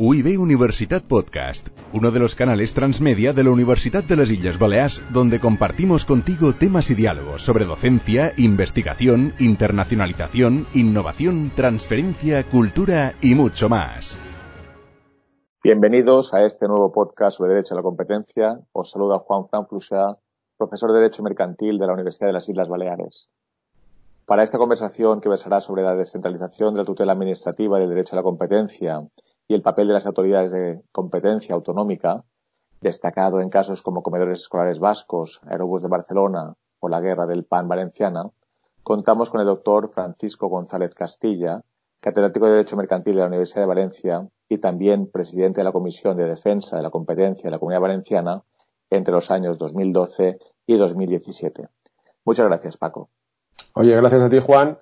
UIB Universitat Podcast, uno de los canales transmedia de la Universidad de las Islas Baleares, donde compartimos contigo temas y diálogos sobre docencia, investigación, internacionalización, innovación, transferencia, cultura y mucho más. Bienvenidos a este nuevo podcast sobre Derecho a la Competencia. Os saluda Juan Fran profesor de Derecho Mercantil de la Universidad de las Islas Baleares. Para esta conversación que versará sobre la descentralización de la tutela administrativa del derecho a la competencia y el papel de las autoridades de competencia autonómica, destacado en casos como comedores escolares vascos, Aerobús de Barcelona o la guerra del pan valenciana, contamos con el doctor Francisco González Castilla, catedrático de Derecho Mercantil de la Universidad de Valencia y también presidente de la Comisión de Defensa de la Competencia de la Comunidad Valenciana entre los años 2012 y 2017. Muchas gracias, Paco. Oye, gracias a ti, Juan.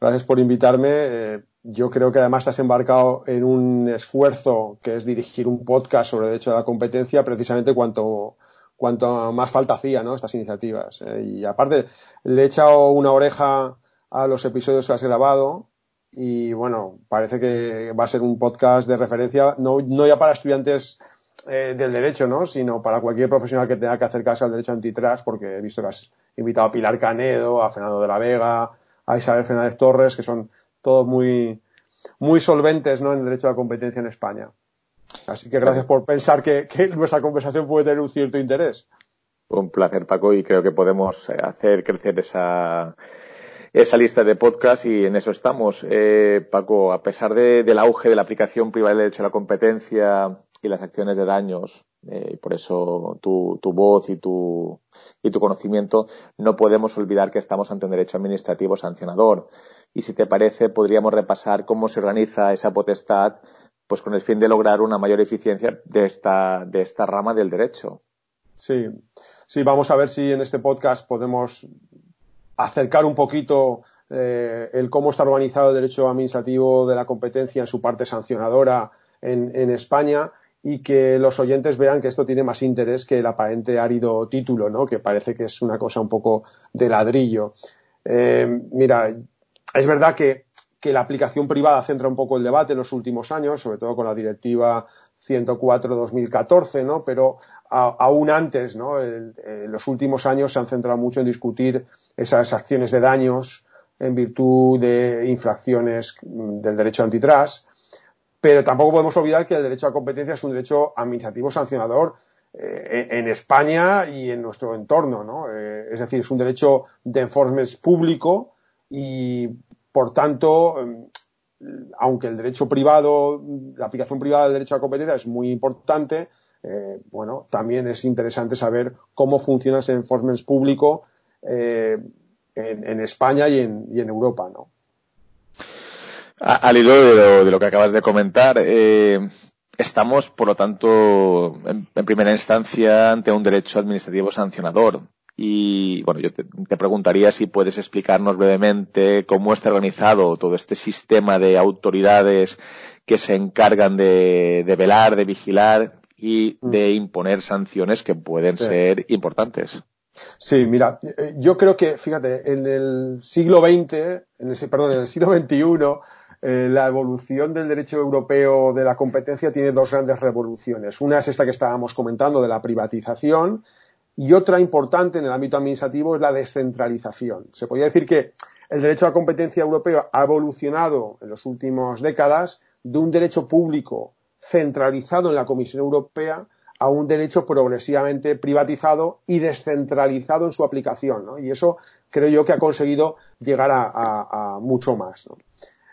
Gracias por invitarme. Eh, yo creo que además te has embarcado en un esfuerzo que es dirigir un podcast sobre derecho a la competencia precisamente cuanto, cuanto más falta hacía, ¿no? Estas iniciativas. Eh, y aparte, le he echado una oreja a los episodios que has grabado y bueno, parece que va a ser un podcast de referencia, no, no ya para estudiantes eh, del derecho, ¿no? Sino para cualquier profesional que tenga que acercarse al derecho antitrust, porque he visto que has invitado a Pilar Canedo, a Fernando de la Vega, a Isabel Fernández Torres, que son todos muy, muy solventes, ¿no? En el derecho a la competencia en España. Así que gracias por pensar que, nuestra conversación puede tener un cierto interés. Un placer, Paco, y creo que podemos eh, hacer crecer esa, esa lista de podcast y en eso estamos. Eh, Paco, a pesar de, del auge de la aplicación privada del derecho a la competencia y las acciones de daños. Eh, y por eso tu, tu voz y tu, y tu conocimiento no podemos olvidar que estamos ante un derecho administrativo sancionador. Y si te parece, podríamos repasar cómo se organiza esa potestad, pues con el fin de lograr una mayor eficiencia de esta, de esta rama del derecho. Sí, sí, vamos a ver si en este podcast podemos acercar un poquito eh, el cómo está organizado el derecho administrativo de la competencia en su parte sancionadora en, en España y que los oyentes vean que esto tiene más interés que el aparente árido título, ¿no? Que parece que es una cosa un poco de ladrillo. Eh, mira, es verdad que, que, la aplicación privada centra un poco el debate en los últimos años, sobre todo con la directiva 104-2014, ¿no? Pero aún antes, ¿no? en los últimos años se han centrado mucho en discutir esas acciones de daños en virtud de infracciones del derecho antitrust pero tampoco podemos olvidar que el derecho a competencia es un derecho administrativo sancionador eh, en España y en nuestro entorno, ¿no? Eh, es decir, es un derecho de enforcement público y, por tanto, em, aunque el derecho privado, la aplicación privada del derecho a competencia es muy importante, eh, bueno, también es interesante saber cómo funciona ese enforcement público en, España y en Europa, ¿no? Al hilo de lo, que acabas de comentar, eh, estamos, por lo tanto, en, primera instancia ante un derecho administrativo sancionador. Y bueno, yo te, preguntaría si puedes explicarnos brevemente cómo está organizado todo este sistema de autoridades que se encargan de, velar, de vigilar y mm. de imponer sanciones que pueden ser importantes. Sí, mira, eh, yo creo que, fíjate, en el siglo XX, en ese, perdón, en el siglo XXI, eh, la evolución del derecho europeo de la competencia tiene dos grandes revoluciones. Una es esta que estábamos comentando de la privatización y otra importante en el ámbito administrativo es la descentralización. Se podría decir que el derecho a la competencia europeo ha evolucionado en las últimas décadas de un derecho público centralizado en la Comisión Europea a un derecho progresivamente privatizado y descentralizado en su aplicación. ¿no? Y eso creo yo que ha conseguido llegar a, mucho más.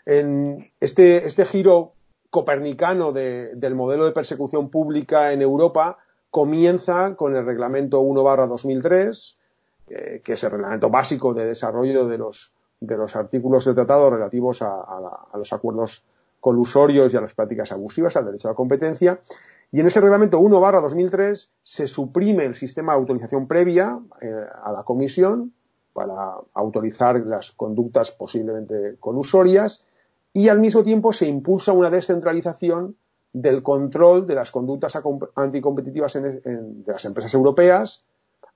En este, este giro copernicano del modelo de persecución pública en Europa comienza con el reglamento 1 barra 2003, eh, que es el reglamento básico de desarrollo de los, de los artículos del tratado relativos a, los acuerdos colusorios y a las prácticas abusivas, al derecho a la competencia. Y en ese reglamento 1 barra 2003 se suprime el sistema de autorización previa eh, a la comisión para autorizar las conductas posiblemente colusorias y al mismo tiempo se impulsa una descentralización del control de las conductas anticompetitivas de las empresas europeas,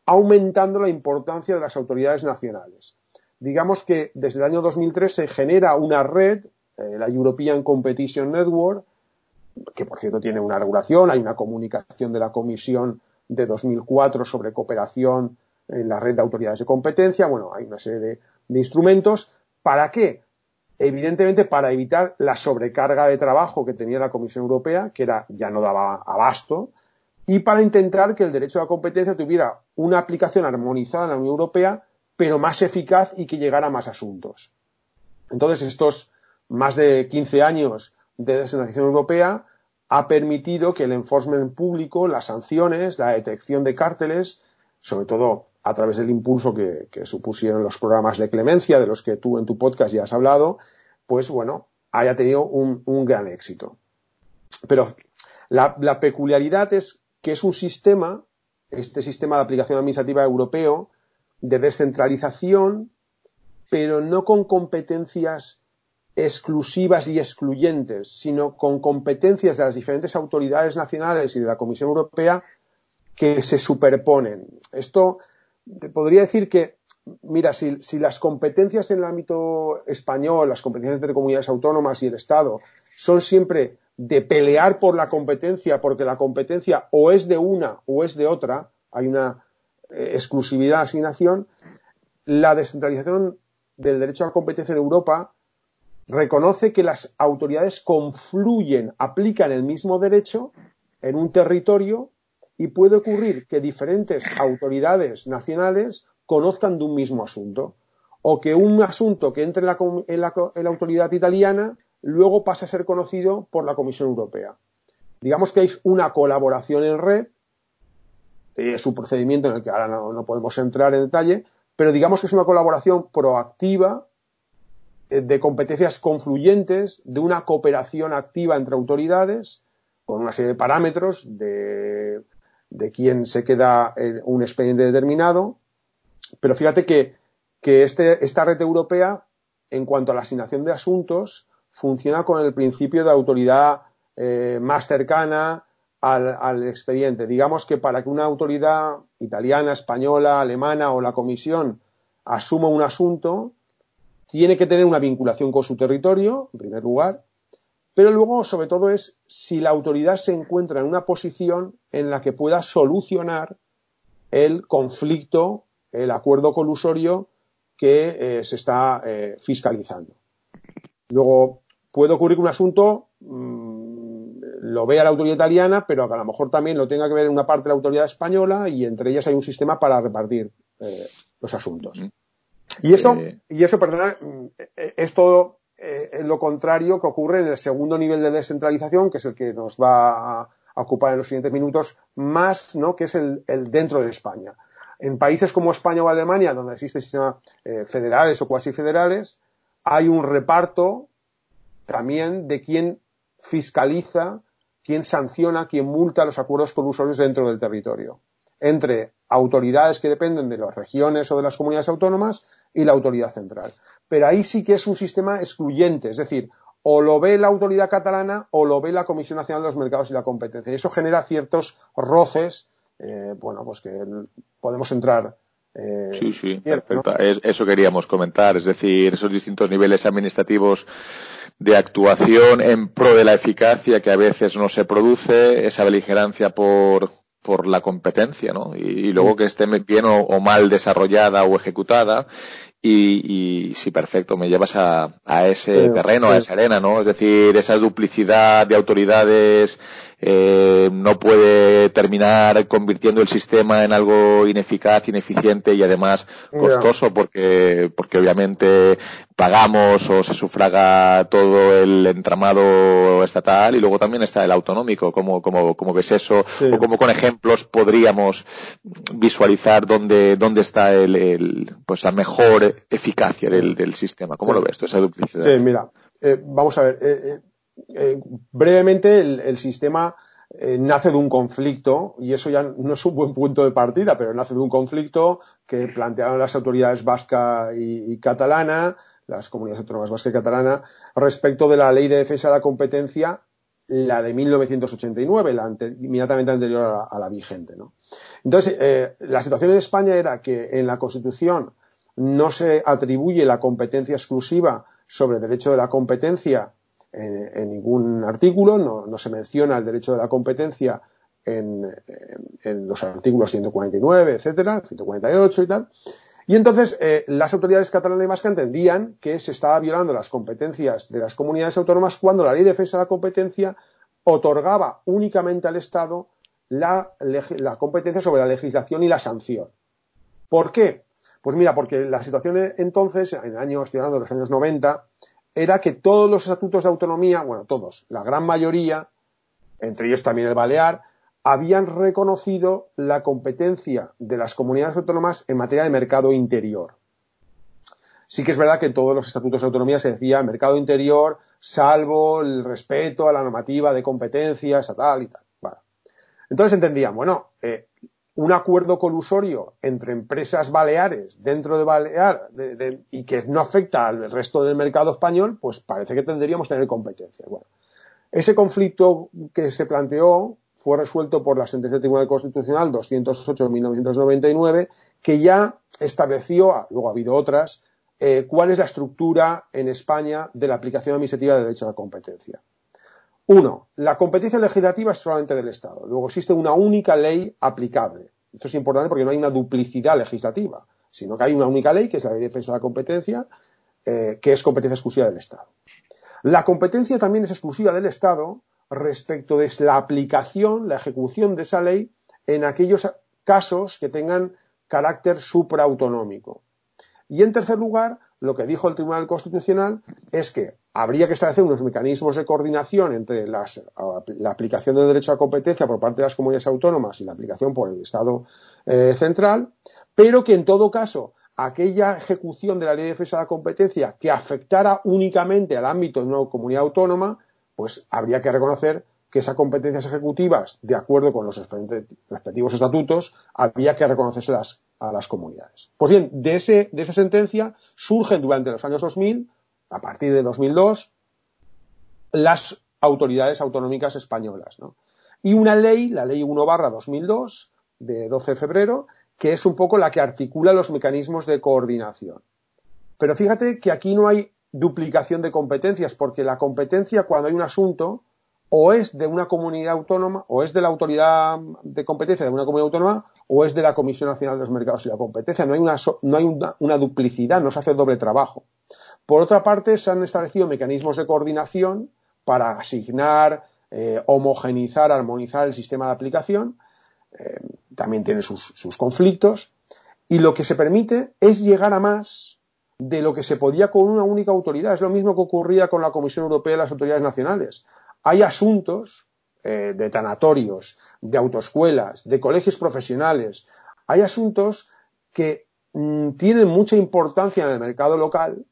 aumentando la importancia de las autoridades nacionales. Digamos que desde el año 2003 se genera una red, eh, la European Competition Network, que por cierto tiene una regulación, hay una comunicación de la Comisión de 2004 sobre cooperación en la red de autoridades de competencia, bueno, hay una serie de instrumentos. ¿Para qué? Evidentemente para evitar la sobrecarga de trabajo que tenía la Comisión Europea, que era, ya no daba abasto, y para intentar que el derecho a la competencia tuviera una aplicación armonizada en la Unión Europea, pero más eficaz y que llegara a más asuntos. Entonces, estos más de 15 años de descentralización europea ha permitido que el enforcement público, las sanciones, la detección de cárteles, sobre todo a través del impulso que, supusieron los programas de clemencia, de los que tú en tu podcast ya has hablado, pues bueno, haya tenido un, gran éxito. Pero la, la, peculiaridad es que es un sistema, este sistema de aplicación administrativa europeo, de descentralización, pero no con competencias exclusivas y excluyentes, sino con competencias de las diferentes autoridades nacionales y de la Comisión Europea que se superponen. Esto te podría decir que, mira, si, las competencias en el ámbito español, las competencias entre comunidades autónomas y el Estado, son siempre de pelear por la competencia, porque la competencia o es de una o es de otra, hay una eh, exclusividad, asignación, la descentralización del derecho a la competencia en Europa reconoce que las autoridades confluyen, aplican el mismo derecho en un territorio y puede ocurrir que diferentes autoridades nacionales conozcan de un mismo asunto o que un asunto que entre en la, autoridad italiana luego pase a ser conocido por la Comisión Europea. Digamos que hay una colaboración en red, es un procedimiento en el que ahora no, podemos entrar en detalle, pero digamos que es una colaboración proactiva eh, de competencias confluyentes, de una cooperación activa entre autoridades, con una serie de parámetros de de quién se queda en un expediente determinado. Pero fíjate que, este, esta red europea, en cuanto a la asignación de asuntos, funciona con el principio de autoridad eh, más cercana al, expediente. Digamos que para que una autoridad italiana, española, alemana o la comisión asuma un asunto, tiene que tener una vinculación con su territorio, en primer lugar, pero luego, sobre todo, es si la autoridad se encuentra en una posición en la que pueda solucionar el conflicto, el acuerdo colusorio que eh, se está eh, fiscalizando. Luego, puede ocurrir que un asunto mm, lo vea la autoridad italiana, pero que a lo mejor también lo tenga que ver en una parte de la autoridad española y entre ellas hay un sistema para repartir eh, los asuntos. Y eso, y eso, perdona, mm, es todo eh, lo contrario que ocurre en el segundo nivel de descentralización, que es el que nos va a ocupar en los siguientes minutos, más, ¿no? que es el, dentro de España. En países como España o Alemania, donde existen sistemas eh, federales o cuasi federales, hay un reparto también de quién fiscaliza, quién sanciona, quién multa los acuerdos colusorios dentro del territorio, entre autoridades que dependen de las regiones o de las comunidades autónomas y la autoridad central pero ahí sí que es un sistema excluyente, es decir, o lo ve la autoridad catalana o lo ve la Comisión Nacional de los Mercados y la Competencia. Y eso genera ciertos roces, eh, bueno, pues que podemos entrar. Eh, sí, sí, perfecto. eso queríamos comentar, es decir, esos distintos niveles administrativos de actuación en pro de la eficacia que a veces no se produce, esa beligerancia por, por la competencia, ¿no? Y, luego que esté bien o, mal desarrollada o ejecutada y, y sí, perfecto, me llevas a, a ese terreno, a esa arena, ¿no? Es decir, esa duplicidad de autoridades eh, no puede terminar convirtiendo el sistema en algo ineficaz, ineficiente y además costoso porque, porque obviamente pagamos o se sufraga todo el entramado estatal y luego también está el autonómico. ¿Cómo, cómo, cómo ves eso? O cómo con ejemplos podríamos visualizar dónde, dónde está el, el pues la mejor eficacia del, del sistema. ¿Cómo lo ves esa duplicidad? Sí, mira, eh, vamos a ver. Eh, eh brevemente, el, sistema eh, nace de un conflicto, y eso ya no es un buen punto de partida, pero nace de un conflicto que plantearon las autoridades vasca y, catalana, las comunidades autónomas vasca y catalana, respecto de la ley de defensa de la competencia, la de 1989, la inmediatamente anterior a la, vigente. Entonces, eh, la situación en España era que en la Constitución no se atribuye la competencia exclusiva sobre el derecho de la competencia en, ningún artículo, no, se menciona el derecho de la competencia en, los artículos 149, etcétera, 148 y tal. Y entonces eh, las autoridades catalanas y vascas entendían que se estaba violando las competencias de las comunidades autónomas cuando la ley de defensa de la competencia otorgaba únicamente al Estado la, la competencia sobre la legislación y la sanción. ¿Por qué? Pues mira, porque la situación entonces, en años, de los años 90, era que todos los estatutos de autonomía, bueno, todos, la gran mayoría, entre ellos también el Balear, habían reconocido la competencia de las comunidades autónomas en materia de mercado interior. Sí que es verdad que todos los estatutos de autonomía se decía mercado interior, salvo el respeto a la normativa de competencias, a tal y tal. Entonces entendían, bueno, eh, un acuerdo colusorio entre empresas baleares dentro de Balear y que no afecta al resto del mercado español, pues parece que tendríamos tener competencia. Bueno, ese conflicto que se planteó fue resuelto por la sentencia del Tribunal Constitucional 208 de 1999, que ya estableció, ah, luego ha habido otras, eh, cuál es la estructura en España de la aplicación administrativa de derecho a la competencia. Uno, la competencia legislativa es solamente del Estado. Luego existe una única ley aplicable. Esto es importante porque no hay una duplicidad legislativa, sino que hay una única ley, que es la Ley de Defensa de la Competencia, eh, que es competencia exclusiva del Estado. La competencia también es exclusiva del Estado respecto de la aplicación, la ejecución de esa ley en aquellos casos que tengan carácter supraautonómico. Y en tercer lugar, lo que dijo el Tribunal Constitucional es que habría que establecer unos mecanismos de coordinación entre la aplicación del derecho a competencia por parte de las comunidades autónomas y la aplicación por el Estado eh, central, pero que en todo caso aquella ejecución de la ley de defensa de la competencia que afectara únicamente al ámbito de una comunidad autónoma, pues habría que reconocer que esas competencias ejecutivas, de acuerdo con los respectivos estatutos, había que reconocérselas a las comunidades. Pues bien, de, ese, de esa sentencia surgen durante los años 2000 a partir de 2002, las autoridades autonómicas españolas. Y una ley, la ley 1 barra 2002, de 12 de febrero, que es un poco la que articula los mecanismos de coordinación. Pero fíjate que aquí no hay duplicación de competencias, porque la competencia cuando hay un asunto o es de una comunidad autónoma, o es de la autoridad de competencia de una comunidad autónoma, o es de la Comisión Nacional de los Mercados y la Competencia. No hay una, no hay una duplicidad, no se hace doble trabajo. Por otra parte, se han establecido mecanismos de coordinación para asignar, eh, homogenizar, armonizar el sistema de aplicación. Eh, también tiene sus, conflictos. Y lo que se permite es llegar a más de lo que se podía con una única autoridad. Es lo mismo que ocurría con la Comisión Europea y las autoridades nacionales. Hay asuntos eh, de tanatorios, de autoescuelas, de colegios profesionales. Hay asuntos que mm, tienen mucha importancia en el mercado local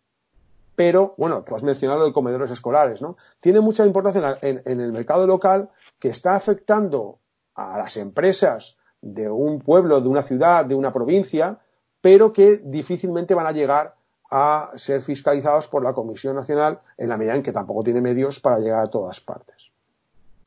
pero bueno, tú has mencionado el comedores escolares, ¿no? Tiene mucha importancia en, el mercado local que está afectando a las empresas de un pueblo, de una ciudad, de una provincia, pero que difícilmente van a llegar a ser fiscalizados por la Comisión Nacional en la medida en que tampoco tiene medios para llegar a todas partes.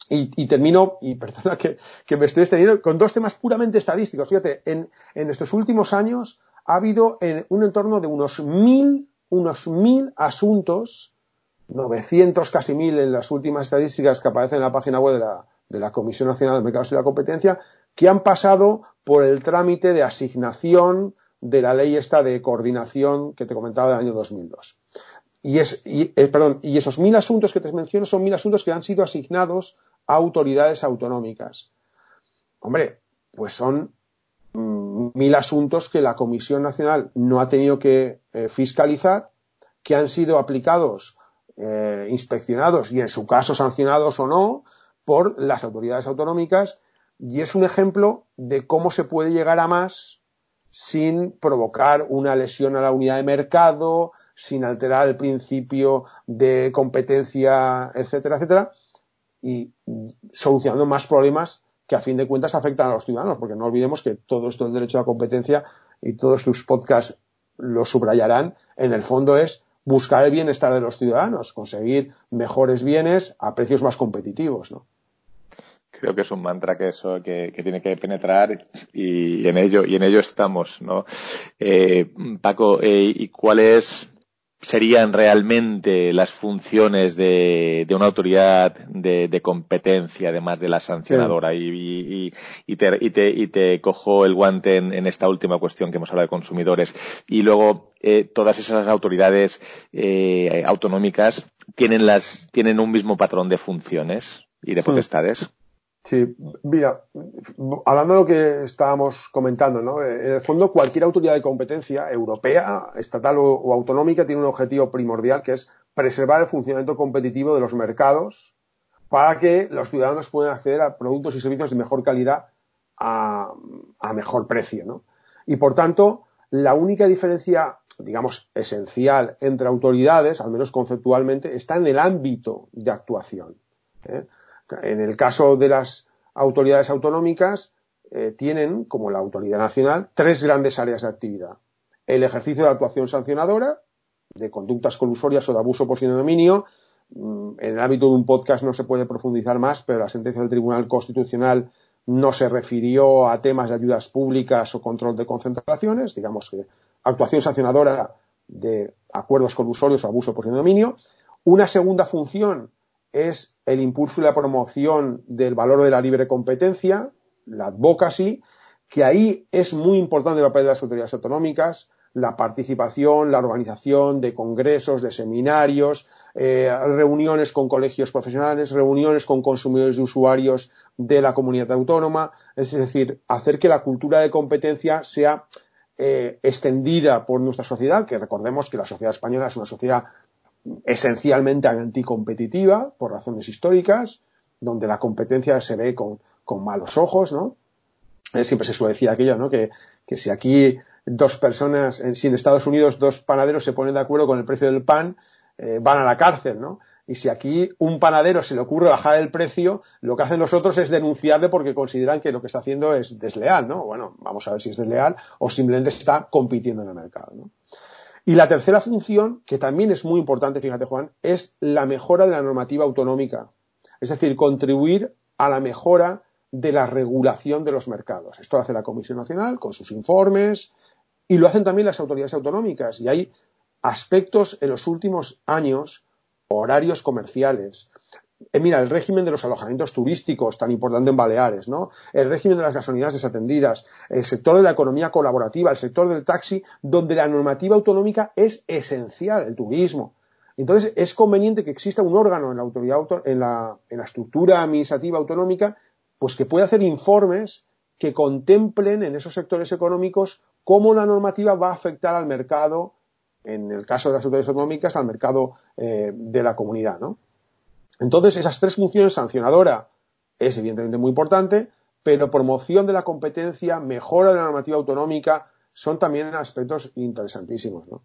Y, termino, y perdona que, me estoy extendiendo, con dos temas puramente estadísticos. Fíjate, en, estos últimos años ha habido en un entorno de unos mil unos mil asuntos, 900 casi mil en las últimas estadísticas que aparecen en la página web de la, de la Comisión Nacional de Mercados y la Competencia, que han pasado por el trámite de asignación de la ley esta de coordinación que te comentaba del año 2002. Y, es, eh, perdón, y esos mil asuntos que te menciono son mil asuntos que han sido asignados a autoridades autonómicas. Hombre, pues son mil asuntos que la Comisión Nacional no ha tenido que eh, fiscalizar, que han sido aplicados, eh, inspeccionados y en su caso sancionados o no por las autoridades autonómicas. Y es un ejemplo de cómo se puede llegar a más sin provocar una lesión a la unidad de mercado, sin alterar el principio de competencia, etcétera, etcétera, y solucionando más problemas que a fin de cuentas afectan a los ciudadanos, porque no olvidemos que todo esto del derecho a la competencia y todos sus podcasts lo subrayarán, en el fondo es buscar el bienestar de los ciudadanos, conseguir mejores bienes a precios más competitivos, ¿no? Creo que es un mantra que eso que, tiene que penetrar y, en ello y en ello estamos, ¿no? Eh, Paco, eh, ¿y cuál es serían realmente las funciones de, una autoridad de, competencia, además de la sancionadora. Y, te, cojo el guante en, esta última cuestión que hemos hablado de consumidores. Y luego, eh, todas esas autoridades eh, autonómicas tienen, las, tienen un mismo patrón de funciones y de potestades. Sí, mira, hablando de lo que estábamos comentando, ¿no? Eh, en el fondo, cualquier autoridad de competencia, europea, estatal o, autonómica, tiene un objetivo primordial que es preservar el funcionamiento competitivo de los mercados para que los ciudadanos puedan acceder a productos y servicios de mejor calidad a, a mejor precio, ¿no? Y por tanto, la única diferencia, digamos, esencial entre autoridades, al menos conceptualmente, está en el ámbito de actuación. ¿eh? En el caso de las autoridades autonómicas, eh, tienen, como la autoridad nacional, tres grandes áreas de actividad. El ejercicio de actuación sancionadora, de conductas colusorias o de abuso por sin dominio. Mm, en el ámbito de un podcast no se puede profundizar más, pero la sentencia del Tribunal Constitucional no se refirió a temas de ayudas públicas o control de concentraciones, digamos que actuación sancionadora de acuerdos colusorios o abuso por sin dominio. Una segunda función es el impulso y la promoción del valor de la libre competencia, la advocacy, que ahí es muy importante el papel de las autoridades autonómicas, la participación, la organización de congresos, de seminarios, eh, reuniones con colegios profesionales, reuniones con consumidores y usuarios de la comunidad autónoma, es decir, hacer que la cultura de competencia sea eh, extendida por nuestra sociedad, que recordemos que la sociedad española es una sociedad esencialmente anticompetitiva por razones históricas, donde la competencia se ve con, malos ojos, ¿no? Eh, siempre se suele decir aquello, ¿no? Que, si aquí dos personas, en, si en Estados Unidos dos panaderos se ponen de acuerdo con el precio del pan, eh, van a la cárcel, ¿no? Y si aquí un panadero se le ocurre bajar el precio, lo que hacen los otros es denunciarle porque consideran que lo que está haciendo es desleal, ¿no? Bueno, vamos a ver si es desleal o simplemente está compitiendo en el mercado, ¿no? Y la tercera función, que también es muy importante, fíjate Juan, es la mejora de la normativa autonómica. Es decir, contribuir a la mejora de la regulación de los mercados. Esto lo hace la Comisión Nacional con sus informes y lo hacen también las autoridades autonómicas. Y hay aspectos en los últimos años, horarios comerciales, eh, mira, el régimen de los alojamientos turísticos, tan importante en Baleares, ¿no? El régimen de las gasolineras desatendidas, el sector de la economía colaborativa, el sector del taxi, donde la normativa autonómica es esencial, el turismo. Entonces, es conveniente que exista un órgano en la autoridad, en la, en la estructura administrativa autonómica, pues que pueda hacer informes que contemplen en esos sectores económicos cómo la normativa va a afectar al mercado, en el caso de las autoridades autonómicas, al mercado eh, de la comunidad, ¿no? Entonces, esas tres funciones, sancionadora es evidentemente muy importante, pero promoción de la competencia, mejora de la normativa autonómica, son también aspectos interesantísimos, ¿no?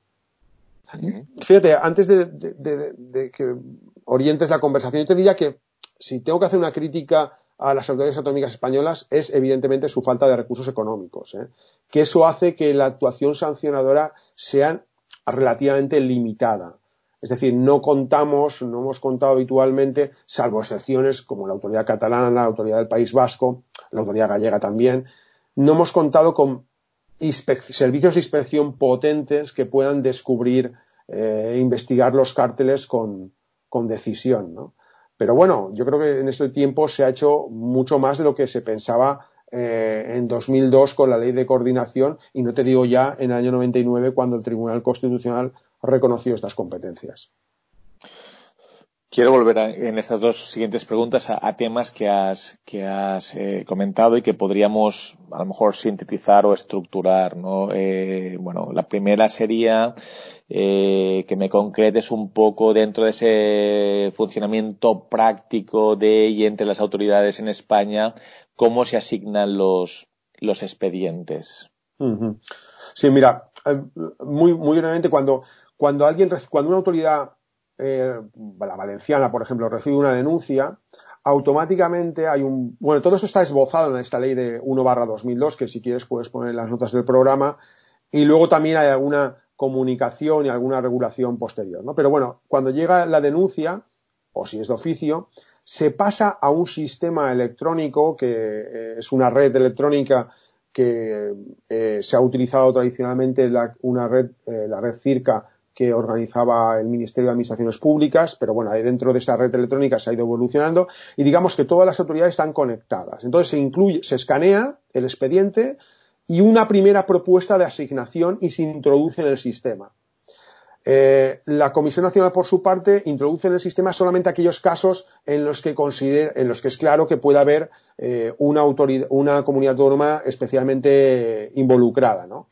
Fíjate, antes de, que orientes la conversación, yo te diría que si tengo que hacer una crítica a las autoridades autonómicas españolas es evidentemente su falta de recursos económicos, ¿eh? que eso hace que la actuación sancionadora sea relativamente limitada. Es decir, no contamos, no hemos contado habitualmente, salvo excepciones como la autoridad catalana, la autoridad del País Vasco, la autoridad gallega también, no hemos contado con servicios de inspección potentes que puedan descubrir e investigar los cárteles con, decisión. ¿no? Pero bueno, yo creo que en este tiempo se ha hecho mucho más de lo que se pensaba eh, en 2002 con la ley de coordinación y no te digo ya en el año 99 cuando el Tribunal Constitucional reconocido estas competencias. Quiero volver en estas dos siguientes preguntas a, temas que has, que has eh, comentado y que podríamos a lo mejor sintetizar o estructurar. ¿no? Eh, bueno, la primera sería eh, que me concretes un poco dentro de ese funcionamiento práctico de y entre las autoridades en España cómo se asignan los, los expedientes. Sí, mira, muy, muy brevemente cuando cuando alguien, cuando una autoridad, eh, la valenciana, por ejemplo, recibe una denuncia, automáticamente hay un, bueno, todo esto está esbozado en esta ley de 1 barra 2002, que si quieres puedes poner las notas del programa, y luego también hay alguna comunicación y alguna regulación posterior, ¿no? Pero bueno, cuando llega la denuncia, o si es de oficio, se pasa a un sistema electrónico que eh, es una red electrónica que eh, se ha utilizado tradicionalmente una red, la red CIRCA que organizaba el Ministerio de Administraciones Públicas, pero bueno, dentro de esa red electrónica se ha ido evolucionando y digamos que todas las autoridades están conectadas. Entonces se incluye, se escanea el expediente y una primera propuesta de asignación y se introduce en el sistema. Eh, la Comisión Nacional, por su parte, introduce en el sistema solamente aquellos casos en los que en los que es claro que puede haber eh, una, autoridad, una comunidad autónoma especialmente involucrada, ¿no?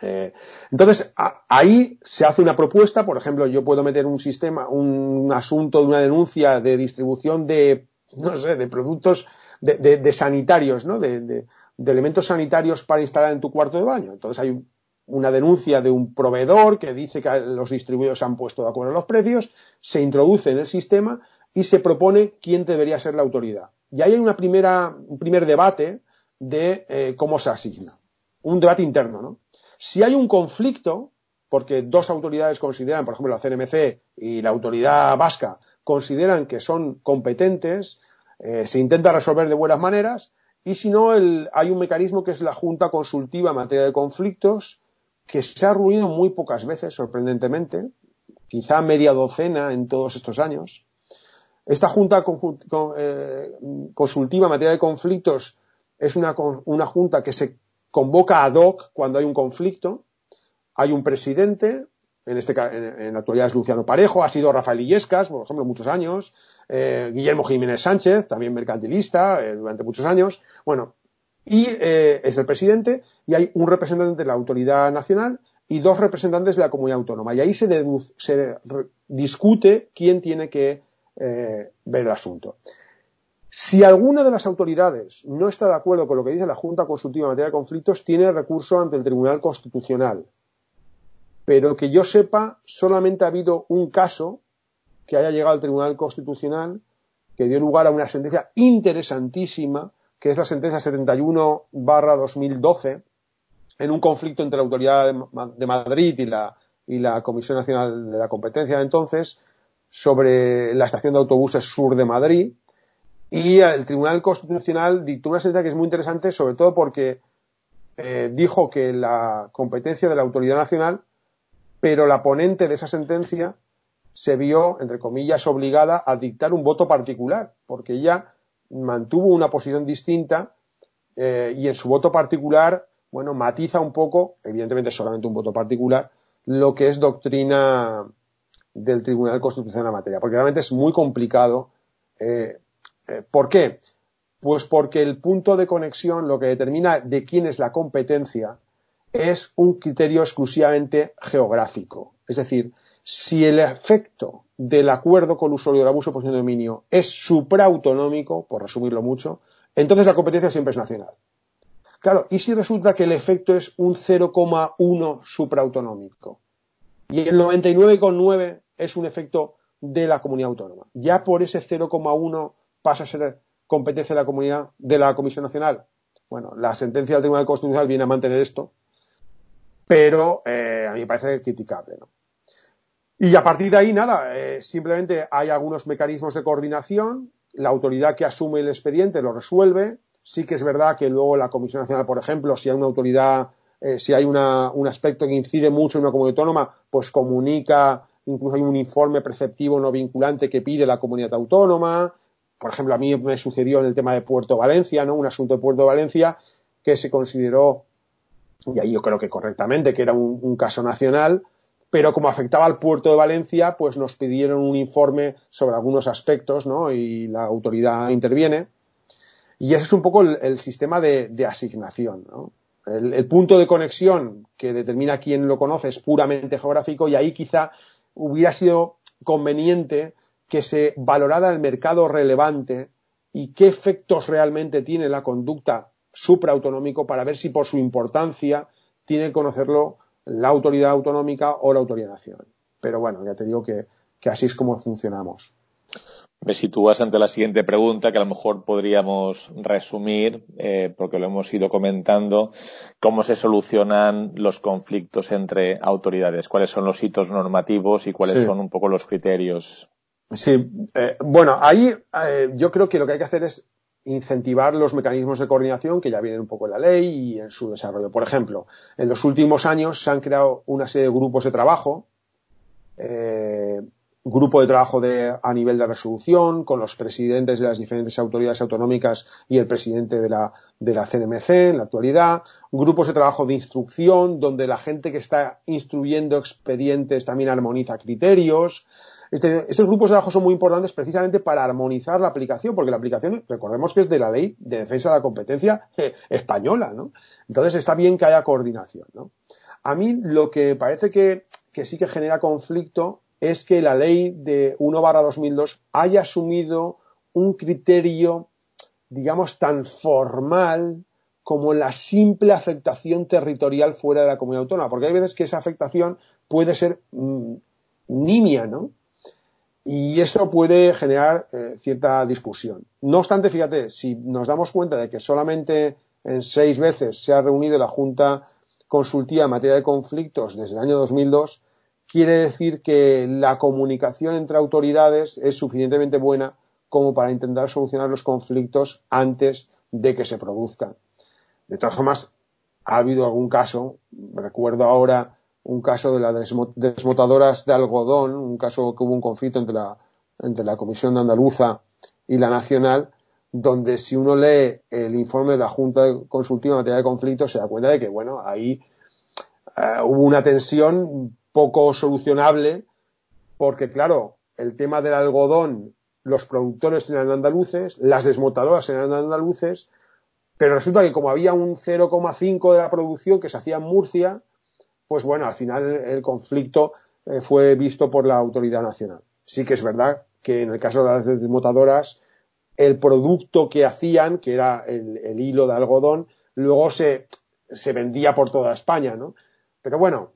Eh, entonces, ahí se hace una propuesta, por ejemplo, yo puedo meter un sistema, un asunto de una denuncia de distribución de, no sé, de productos de, sanitarios, ¿no? De, elementos sanitarios para instalar en tu cuarto de baño. Entonces hay una denuncia de un proveedor que dice que los distribuidores han puesto de acuerdo los precios, se introduce en el sistema y se propone quién debería ser la autoridad. Y ahí hay una primera, un primer debate de eh, cómo se asigna. Un debate interno, ¿no? Si hay un conflicto, porque dos autoridades consideran, por ejemplo, la CNMC y la autoridad vasca, consideran que son competentes, eh, se intenta resolver de buenas maneras, y si no, hay un mecanismo que es la Junta Consultiva en materia de conflictos, que se ha reunido muy pocas veces, sorprendentemente, quizá media docena en todos estos años. Esta Junta eh, Consultiva en materia de conflictos es una, una junta que se convoca ad hoc cuando hay un conflicto, hay un presidente, en este en, la actualidad es Luciano Parejo, ha sido Rafael Illescas, por ejemplo, muchos años, eh, Guillermo Jiménez Sánchez, también mercantilista, eh, durante muchos años, bueno, y eh, es el presidente, y hay un representante de la autoridad nacional y dos representantes de la comunidad autónoma. Y ahí se, se discute quién tiene que ver el asunto. Si alguna de las autoridades no está de acuerdo con lo que dice la Junta Consultiva en materia de conflictos, tiene recurso ante el Tribunal Constitucional. Pero que yo sepa, solamente ha habido un caso que haya llegado al Tribunal Constitucional que dio lugar a una sentencia interesantísima, que es la sentencia 71 barra 2012, en un conflicto entre la Autoridad de Madrid y la, Comisión Nacional de la Competencia de entonces, sobre la estación de autobuses sur de Madrid, y el Tribunal Constitucional dictó una sentencia que es muy interesante, sobre todo porque eh, dijo que la competencia de la autoridad nacional, pero la ponente de esa sentencia se vio, entre comillas, obligada a dictar un voto particular, porque ella mantuvo una posición distinta eh, y en su voto particular, bueno, matiza un poco, evidentemente solamente un voto particular, lo que es doctrina del Tribunal Constitucional en la materia, porque realmente es muy complicado eh, ¿Por qué? Pues porque el punto de conexión, lo que determina de quién es la competencia, es un criterio exclusivamente geográfico. Es decir, si el efecto del acuerdo colusorio del abuso de posición de dominio es supraautonómico, por resumirlo mucho, entonces la competencia siempre es nacional. Claro, ¿y si resulta que el efecto es un 0,1 supraautonómico? Y el 99,9 es un efecto de la comunidad autónoma. Ya por ese 0,1 pasa a ser competencia de la comunidad, de la Comisión Nacional. Bueno, la sentencia del Tribunal Constitucional viene a mantener esto, pero eh, a mí me parece criticable, ¿no? Y a partir de ahí, nada, eh, simplemente hay algunos mecanismos de coordinación, la autoridad que asume el expediente lo resuelve, sí que es verdad que luego la Comisión Nacional, por ejemplo, si hay una autoridad, eh, si hay una, un aspecto que incide mucho en una comunidad autónoma, pues comunica, incluso hay un informe preceptivo no vinculante que pide la comunidad autónoma, por ejemplo, a mí me sucedió en el tema de Puerto Valencia, ¿no? Un asunto de Puerto Valencia que se consideró, y ahí yo creo que correctamente, que era un, caso nacional, pero como afectaba al puerto de Valencia, pues nos pidieron un informe sobre algunos aspectos, ¿no? Y la autoridad interviene. Y ese es un poco el, sistema de, asignación, ¿no? El, el, punto de conexión que determina quién lo conoce es puramente geográfico y ahí quizá hubiera sido conveniente que se valorara el mercado relevante y qué efectos realmente tiene la conducta supraautonómico para ver si por su importancia tiene que conocerlo la autoridad autonómica o la autoridad nacional. Pero bueno, ya te digo que, así es como funcionamos. Me sitúas ante la siguiente pregunta que a lo mejor podríamos resumir, eh, porque lo hemos ido comentando, cómo se solucionan los conflictos entre autoridades, cuáles son los hitos normativos y cuáles son un poco los criterios Sí, eh, bueno, ahí eh, yo creo que lo que hay que hacer es incentivar los mecanismos de coordinación que ya vienen un poco en la ley y en su desarrollo. Por ejemplo, en los últimos años se han creado una serie de grupos de trabajo eh, grupo de trabajo de, a nivel de resolución, con los presidentes de las diferentes autoridades autonómicas y el presidente de la, de la CNMC en la actualidad, grupos de trabajo de instrucción, donde la gente que está instruyendo expedientes también armoniza criterios. Este, estos grupos de trabajo son muy importantes precisamente para armonizar la aplicación, porque la aplicación, recordemos que es de la ley de defensa de la competencia eh, española, ¿no? Entonces está bien que haya coordinación, ¿no? A mí lo que parece que, que sí que genera conflicto es que la ley de 1 barra 2002 haya asumido un criterio, digamos, tan formal como la simple afectación territorial fuera de la comunidad autónoma, porque hay veces que esa afectación puede ser mm, nimia, ¿no? Y eso puede generar eh, cierta discusión. No obstante, fíjate, si nos damos cuenta de que solamente en seis veces se ha reunido la Junta Consultiva en materia de conflictos desde el año 2002, quiere decir que la comunicación entre autoridades es suficientemente buena como para intentar solucionar los conflictos antes de que se produzcan. De todas formas, ha habido algún caso, recuerdo ahora un caso de las desmotadoras de algodón, un caso que hubo un conflicto entre la, entre la Comisión Andaluza y la Nacional, donde si uno lee el informe de la Junta Consultiva en materia de conflictos se da cuenta de que, bueno, ahí eh, hubo una tensión poco solucionable porque, claro, el tema del algodón, los productores eran andaluces, las desmotadoras eran andaluces, pero resulta que como había un 0,5 de la producción que se hacía en Murcia, pues bueno, al final el conflicto eh, fue visto por la autoridad nacional. Sí que es verdad que en el caso de las desmotadoras, el producto que hacían, que era el, hilo de algodón, luego se, se vendía por toda España, ¿no? Pero bueno,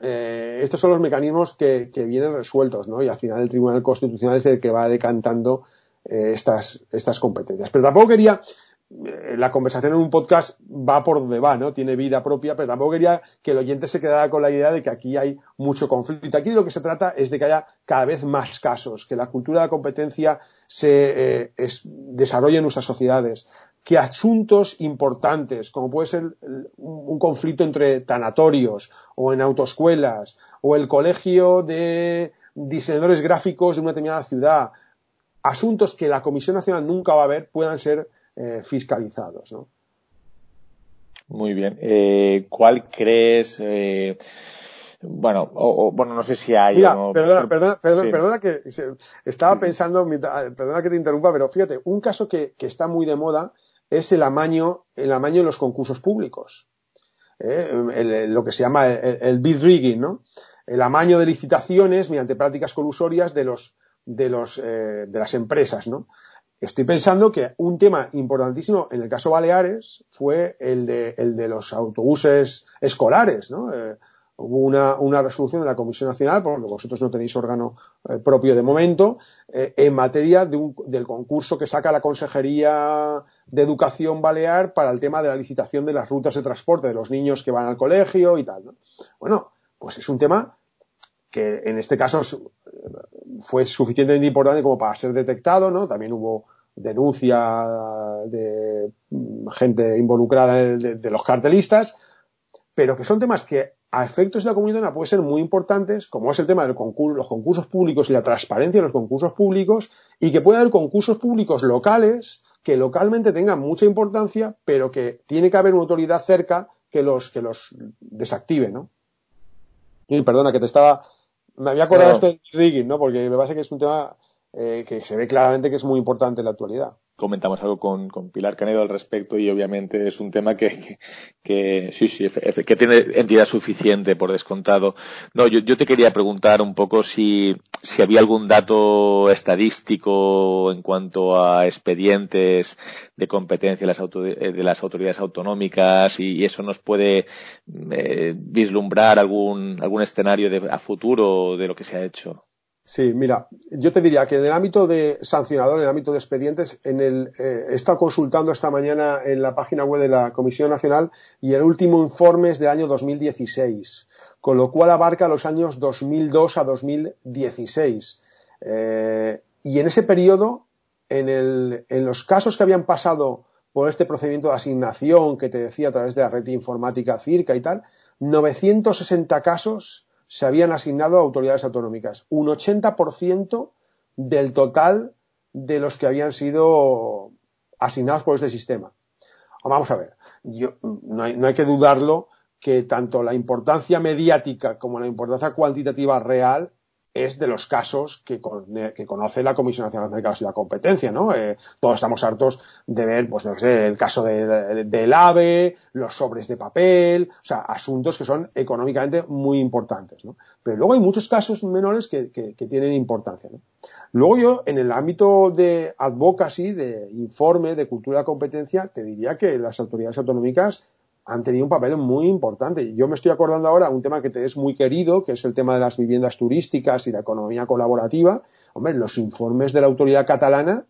eh, estos son los mecanismos que, vienen resueltos, ¿no? Y al final el Tribunal Constitucional es el que va decantando eh, estas, estas competencias. Pero tampoco quería, la conversación en un podcast va por donde va, ¿no? Tiene vida propia, pero tampoco quería que el oyente se quedara con la idea de que aquí hay mucho conflicto. Aquí lo que se trata es de que haya cada vez más casos, que la cultura de la competencia se desarrolle en nuestras sociedades, que asuntos importantes, como puede ser un conflicto entre tanatorios o en autoescuelas o el colegio de diseñadores gráficos de una determinada ciudad, asuntos que la Comisión Nacional nunca va a ver, puedan ser eh, fiscalizados. ¿no? Muy bien. Eh, ¿Cuál crees? Eh, bueno, o, bueno, no sé si hay. Mira, perdona, perdona, perdona, que estaba pensando, perdona que te interrumpa, pero fíjate, un caso que, que está muy de moda es el amaño, el amaño en los concursos públicos. ¿eh? lo que se llama el, bid rigging, ¿no? El amaño de licitaciones mediante prácticas colusorias de los, de los, eh, de las empresas, ¿no? Estoy pensando que un tema importantísimo en el caso Baleares fue el de, el de los autobuses escolares, ¿no? Eh, hubo una, resolución de la Comisión Nacional, porque vosotros no tenéis órgano eh, propio de momento, eh, en materia de un, del concurso que saca la Consejería de Educación Balear para el tema de la licitación de las rutas de transporte de los niños que van al colegio y tal. ¿no? Bueno, pues es un tema que en este caso fue suficientemente importante como para ser detectado, ¿no? También hubo denuncia de mm, gente involucrada de los cartelistas, pero que son temas que a efectos de la comunidad pueden ser muy importantes, como es el tema de los concursos públicos y la transparencia de los concursos públicos, y que puede haber concursos públicos locales que localmente tengan mucha importancia, pero que tiene que haber una autoridad cerca que los, que los desactive, ¿no? Y perdona, que te estaba, me había acordado esto de rigging, ¿no? Porque me parece que es un tema eh, que se ve claramente que es muy importante en la actualidad comentamos algo con, con, Pilar Canedo al respecto y obviamente es un tema que, que, sí, sí, que tiene entidad suficiente por descontado. No, yo, yo te quería preguntar un poco si, si había algún dato estadístico en cuanto a expedientes de competencia de las, de las autoridades autonómicas y, eso nos puede eh, vislumbrar algún, algún escenario de, a futuro de lo que se ha hecho. Sí, mira, yo te diría que en el ámbito de sancionador, en el ámbito de expedientes, en el, eh, he estado consultando esta mañana en la página web de la Comisión Nacional y el último informe es del año 2016, con lo cual abarca los años 2002 a 2016. Eh, y en ese periodo, en, el, en los casos que habían pasado por este procedimiento de asignación que te decía a través de la red informática CIRCA y tal, 960 casos se habían asignado a autoridades autonómicas. Un 80% del total de los que habían sido asignados por este sistema. Vamos a ver, yo, no, hay, no hay que dudarlo que tanto la importancia mediática como la importancia cuantitativa real es de los casos que, que, conoce la Comisión Nacional de Mercados y la Competencia, ¿no? Eh, todos estamos hartos de ver, pues no sé, el caso de, del AVE, los sobres de papel, o sea, asuntos que son económicamente muy importantes, ¿no? Pero luego hay muchos casos menores que, que, que tienen importancia, ¿no? Luego yo, en el ámbito de advocacy, de informe, de cultura de competencia, te diría que las autoridades autonómicas han tenido un papel muy importante. Yo me estoy acordando ahora un tema que te es muy querido, que es el tema de las viviendas turísticas y la economía colaborativa. Hombre, los informes de la autoridad catalana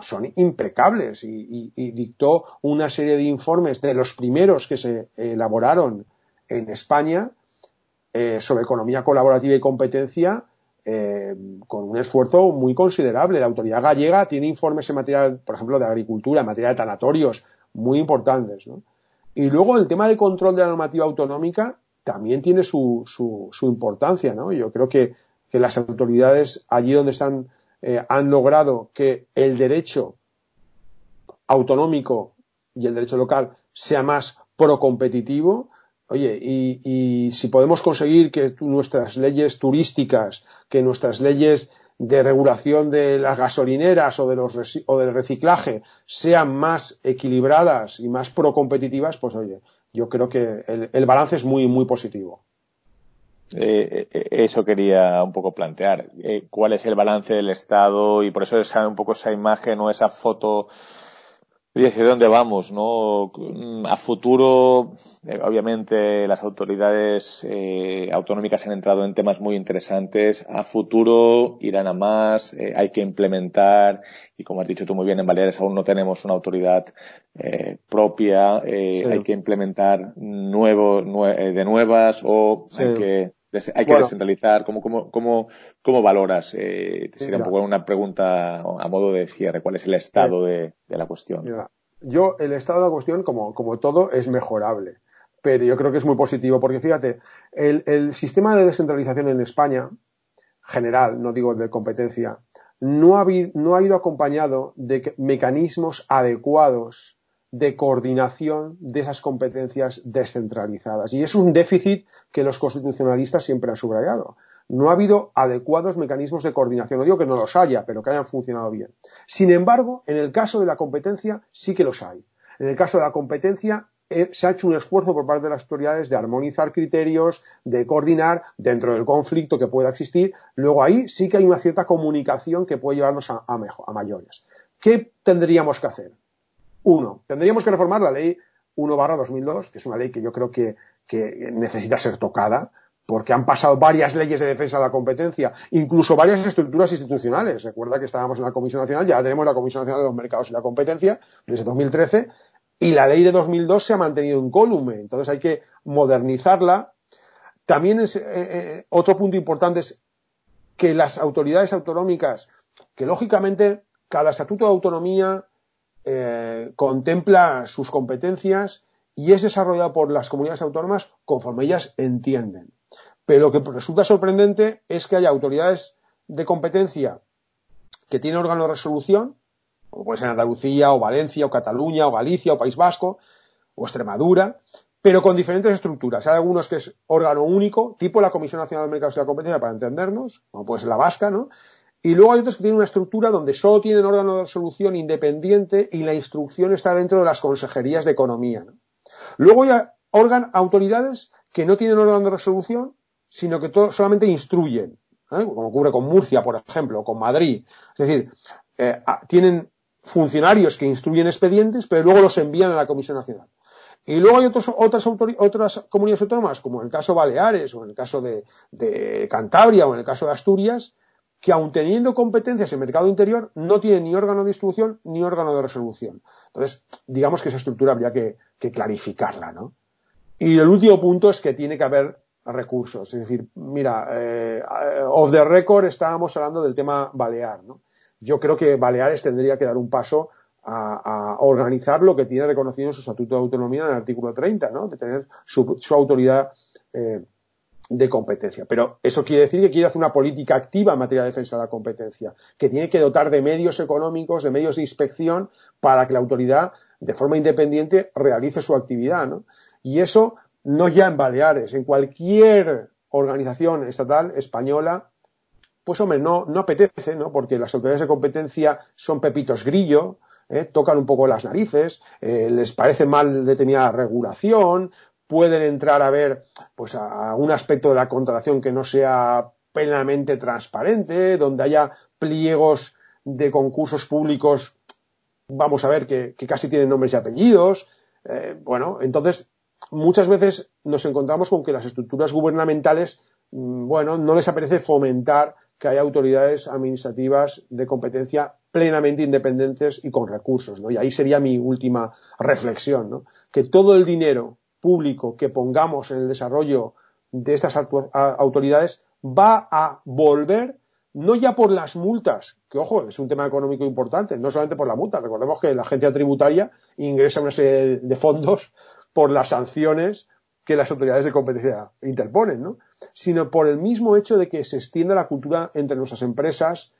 son impecables y, dictó una serie de informes de los primeros que se elaboraron en España eh, sobre economía colaborativa y competencia eh, con un esfuerzo muy considerable. La autoridad gallega tiene informes en materia, por ejemplo, de agricultura, en materia de tanatorios, muy importantes. ¿no? Y luego el tema de control de la normativa autonómica también tiene su, su, importancia, ¿no? Yo creo que, que, las autoridades allí donde están eh, han logrado que el derecho autonómico y el derecho local sea más procompetitivo. Oye, y, y si podemos conseguir que nuestras leyes turísticas, que nuestras leyes de regulación de las gasolineras o, de los o del reciclaje sean más equilibradas y más procompetitivas, pues oye, yo creo que el, balance es muy, muy positivo. Eh, eh, eso quería un poco plantear. Eh, ¿Cuál es el balance del Estado? Y por eso esa, un poco esa imagen o esa foto hacia dónde vamos, ¿no? A futuro, eh, obviamente, las autoridades eh, autonómicas han entrado en temas muy interesantes. A futuro irán a más, eh, hay que implementar, y como has dicho tú muy bien, en Baleares aún no tenemos una autoridad propia, hay que implementar nuevo, de nuevas o hay que hay que descentralizar. ¿Cómo, cómo, cómo, cómo valoras? Eh, sería un poco una pregunta a modo de cierre. ¿Cuál es el estado de, la cuestión? Yo, el estado de la cuestión, como, como todo, es mejorable. Pero yo creo que es muy positivo porque fíjate, el, el sistema de descentralización en España, general, no digo de competencia, no ha, no ha ido acompañado de mecanismos adecuados de coordinación de esas competencias descentralizadas. Y es un déficit que los constitucionalistas siempre han subrayado. No ha habido adecuados mecanismos de coordinación. No digo que no los haya, pero que hayan funcionado bien. Sin embargo, en el caso de la competencia sí que los hay. En el caso de la competencia eh, se ha hecho un esfuerzo por parte de las autoridades de armonizar criterios, de coordinar dentro del conflicto que pueda existir. Luego ahí sí que hay una cierta comunicación que puede llevarnos a, a mayores. ¿Qué tendríamos que hacer? Uno, tendríamos que reformar la ley 1 barra 2002, que es una ley que yo creo que, necesita ser tocada, porque han pasado varias leyes de defensa de la competencia, incluso varias estructuras institucionales. Recuerda que estábamos en la Comisión Nacional, ya tenemos la Comisión Nacional de los Mercados y la Competencia desde 2013, y la ley de 2002 se ha mantenido incólume. Entonces hay que modernizarla. También es, eh, eh, otro punto importante es que las autoridades autonómicas, que lógicamente cada estatuto de autonomía eh, contempla sus competencias y es desarrollado por las comunidades autónomas conforme ellas entienden. Pero lo que resulta sorprendente es que haya autoridades de competencia que tienen órgano de resolución, como puede ser Andalucía, o Valencia, o Cataluña, o Galicia, o País Vasco, o Extremadura, pero con diferentes estructuras. Hay algunos que es órgano único, tipo la Comisión Nacional de Mercados y la Competencia, para entendernos, como puede ser la vasca, ¿no? Y luego hay otros que tienen una estructura donde solo tienen órgano de resolución independiente y la instrucción está dentro de las consejerías de economía. Luego hay autoridades que no tienen órgano de resolución, sino que solamente instruyen, ¿eh? como ocurre con Murcia, por ejemplo, o con Madrid. Es decir, eh, tienen funcionarios que instruyen expedientes, pero luego los envían a la Comisión Nacional. Y luego hay otros, otras, otras comunidades autónomas, como en el caso Baleares, o en el caso de Cantabria, o en el caso de Asturias, que aun teniendo competencias en mercado interior, no tiene ni órgano de distribución ni órgano de resolución. Entonces, digamos que esa estructura habría que, clarificarla, ¿no? Y el último punto es que tiene que haber recursos. Es decir, mira, eh, off the record estábamos hablando del tema Balear, ¿no? Yo creo que Baleares tendría que dar un paso a, organizar lo que tiene reconocido en su Estatuto de Autonomía en el artículo 30, ¿no? De tener su, autoridad eh, de competencia. Pero eso quiere decir que quiere hacer una política activa en materia de defensa de la competencia, que tiene que dotar de medios económicos, de medios de inspección, para que la autoridad, de forma independiente, realice su actividad. ¿no? Y eso no ya en Baleares, en cualquier organización estatal española, pues hombre, no, no apetece, ¿no? Porque las autoridades de competencia son pepitos grillo, ¿eh? tocan un poco las narices, eh, les parece mal determinada regulación, pueden entrar a ver pues a un aspecto de la contratación que no sea plenamente transparente, donde haya pliegos de concursos públicos, vamos a ver, que, casi tienen nombres y apellidos. Eh, bueno, entonces muchas veces nos encontramos con que las estructuras gubernamentales, mm, bueno, no les apetece fomentar que haya autoridades administrativas de competencia plenamente independientes y con recursos, ¿no? Y ahí sería mi última reflexión, ¿no? Que todo el dinero público que pongamos en el desarrollo de estas autoridades va a volver no ya por las multas, que ojo, es un tema económico importante, no solamente por la multa, recordemos que la agencia tributaria ingresa una serie de fondos por las sanciones que las autoridades de competencia interponen, ¿no? sino por el mismo hecho de que se extienda la cultura entre nuestras empresas,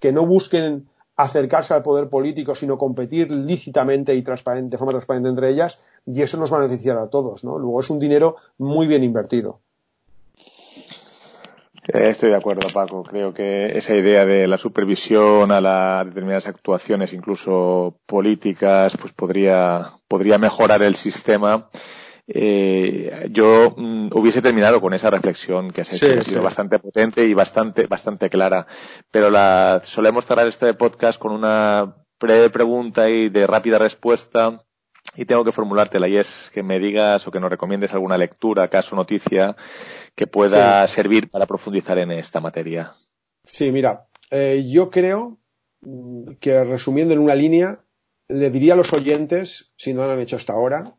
que no busquen acercarse al poder político, sino competir lícitamente y transparente, de forma transparente entre ellas, y eso nos va a beneficiar a todos, ¿no? Luego es un dinero muy bien invertido. Eh, estoy de acuerdo, Paco. Creo que esa idea de la supervisión a las determinadas actuaciones, incluso políticas, pues podría, podría mejorar el sistema. Eh, yo mm, hubiese terminado con esa reflexión que has hecho, ha sido bastante potente y bastante, bastante clara. Pero la, solemos cerrar este podcast con una breve pregunta y de rápida respuesta y tengo que formulártela y es que me digas o que nos recomiendes alguna lectura, caso, noticia que pueda servir para profundizar en esta materia. Sí, mira, eh, yo creo que resumiendo en una línea, le diría a los oyentes, si no lo han hecho hasta ahora,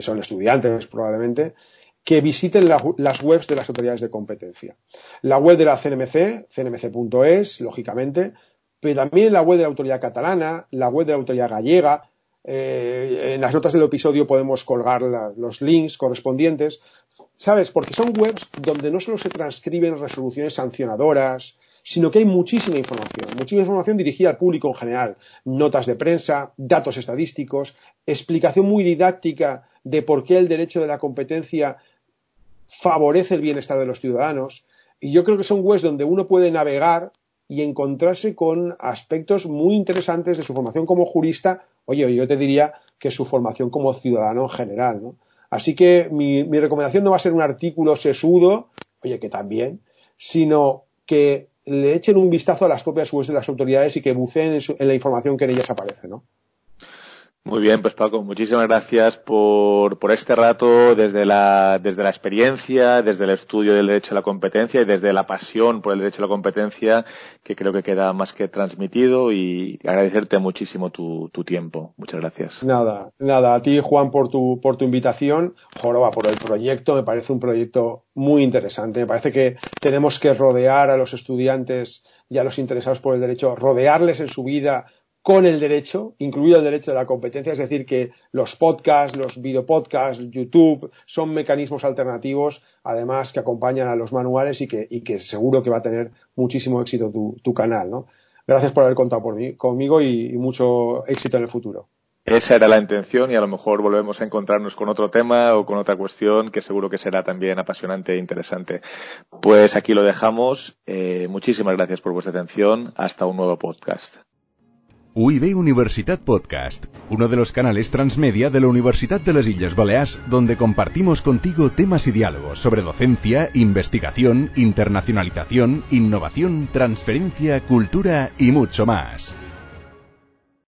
son estudiantes probablemente, que visiten las webs de las autoridades de competencia. La web de la CNMC, cnmc.es, lógicamente, pero también la web de la autoridad catalana, la web de la autoridad gallega, eh, en las notas del episodio podemos colgar los links correspondientes, ¿sabes? Porque son webs donde no solo se transcriben resoluciones sancionadoras, sino que hay muchísima información, muchísima información dirigida al público en general, notas de prensa, datos estadísticos, explicación muy didáctica de por qué el derecho de la competencia favorece el bienestar de los ciudadanos. Y yo creo que son webs donde uno puede navegar y encontrarse con aspectos muy interesantes de su formación como jurista Oye, yo te diría que su formación como ciudadano en general, ¿no? Así que mi, recomendación no va a ser un artículo sesudo, oye, que también, sino que le echen un vistazo a las propias webs de las autoridades y que buceen en, en la información que en ellas aparece, ¿no? Muy bien, pues Paco, muchísimas gracias por, por este rato desde la, desde la experiencia, desde el estudio del derecho a la competencia y desde la pasión por el derecho a la competencia, que creo que queda más que transmitido y agradecerte muchísimo tu, tu tiempo. Muchas gracias. Nada, nada, a ti Juan por tu, por tu invitación, Joroba por el proyecto, me parece un proyecto muy interesante. Me parece que tenemos que rodear a los estudiantes y a los interesados por el derecho, rodearles en su vida con el derecho, incluido el derecho de la competencia, es decir, que los podcasts, los videopodcasts, YouTube, son mecanismos alternativos, además que acompañan a los manuales y que, seguro que va a tener muchísimo éxito tu, canal, ¿no? Gracias por haber contado por mí, conmigo y, y mucho éxito en el futuro. Esa era la intención y a lo mejor volvemos a encontrarnos con otro tema o con otra cuestión que seguro que será también apasionante e interesante. Pues aquí lo dejamos. Eh, muchísimas gracias por vuestra atención. Hasta un nuevo podcast. UIB Universitat Podcast, uno de los canales transmedia de la Universidad de las Islas Baleares, donde compartimos contigo temas y diálogos sobre docencia, investigación, internacionalización, innovación, transferencia, cultura y mucho más.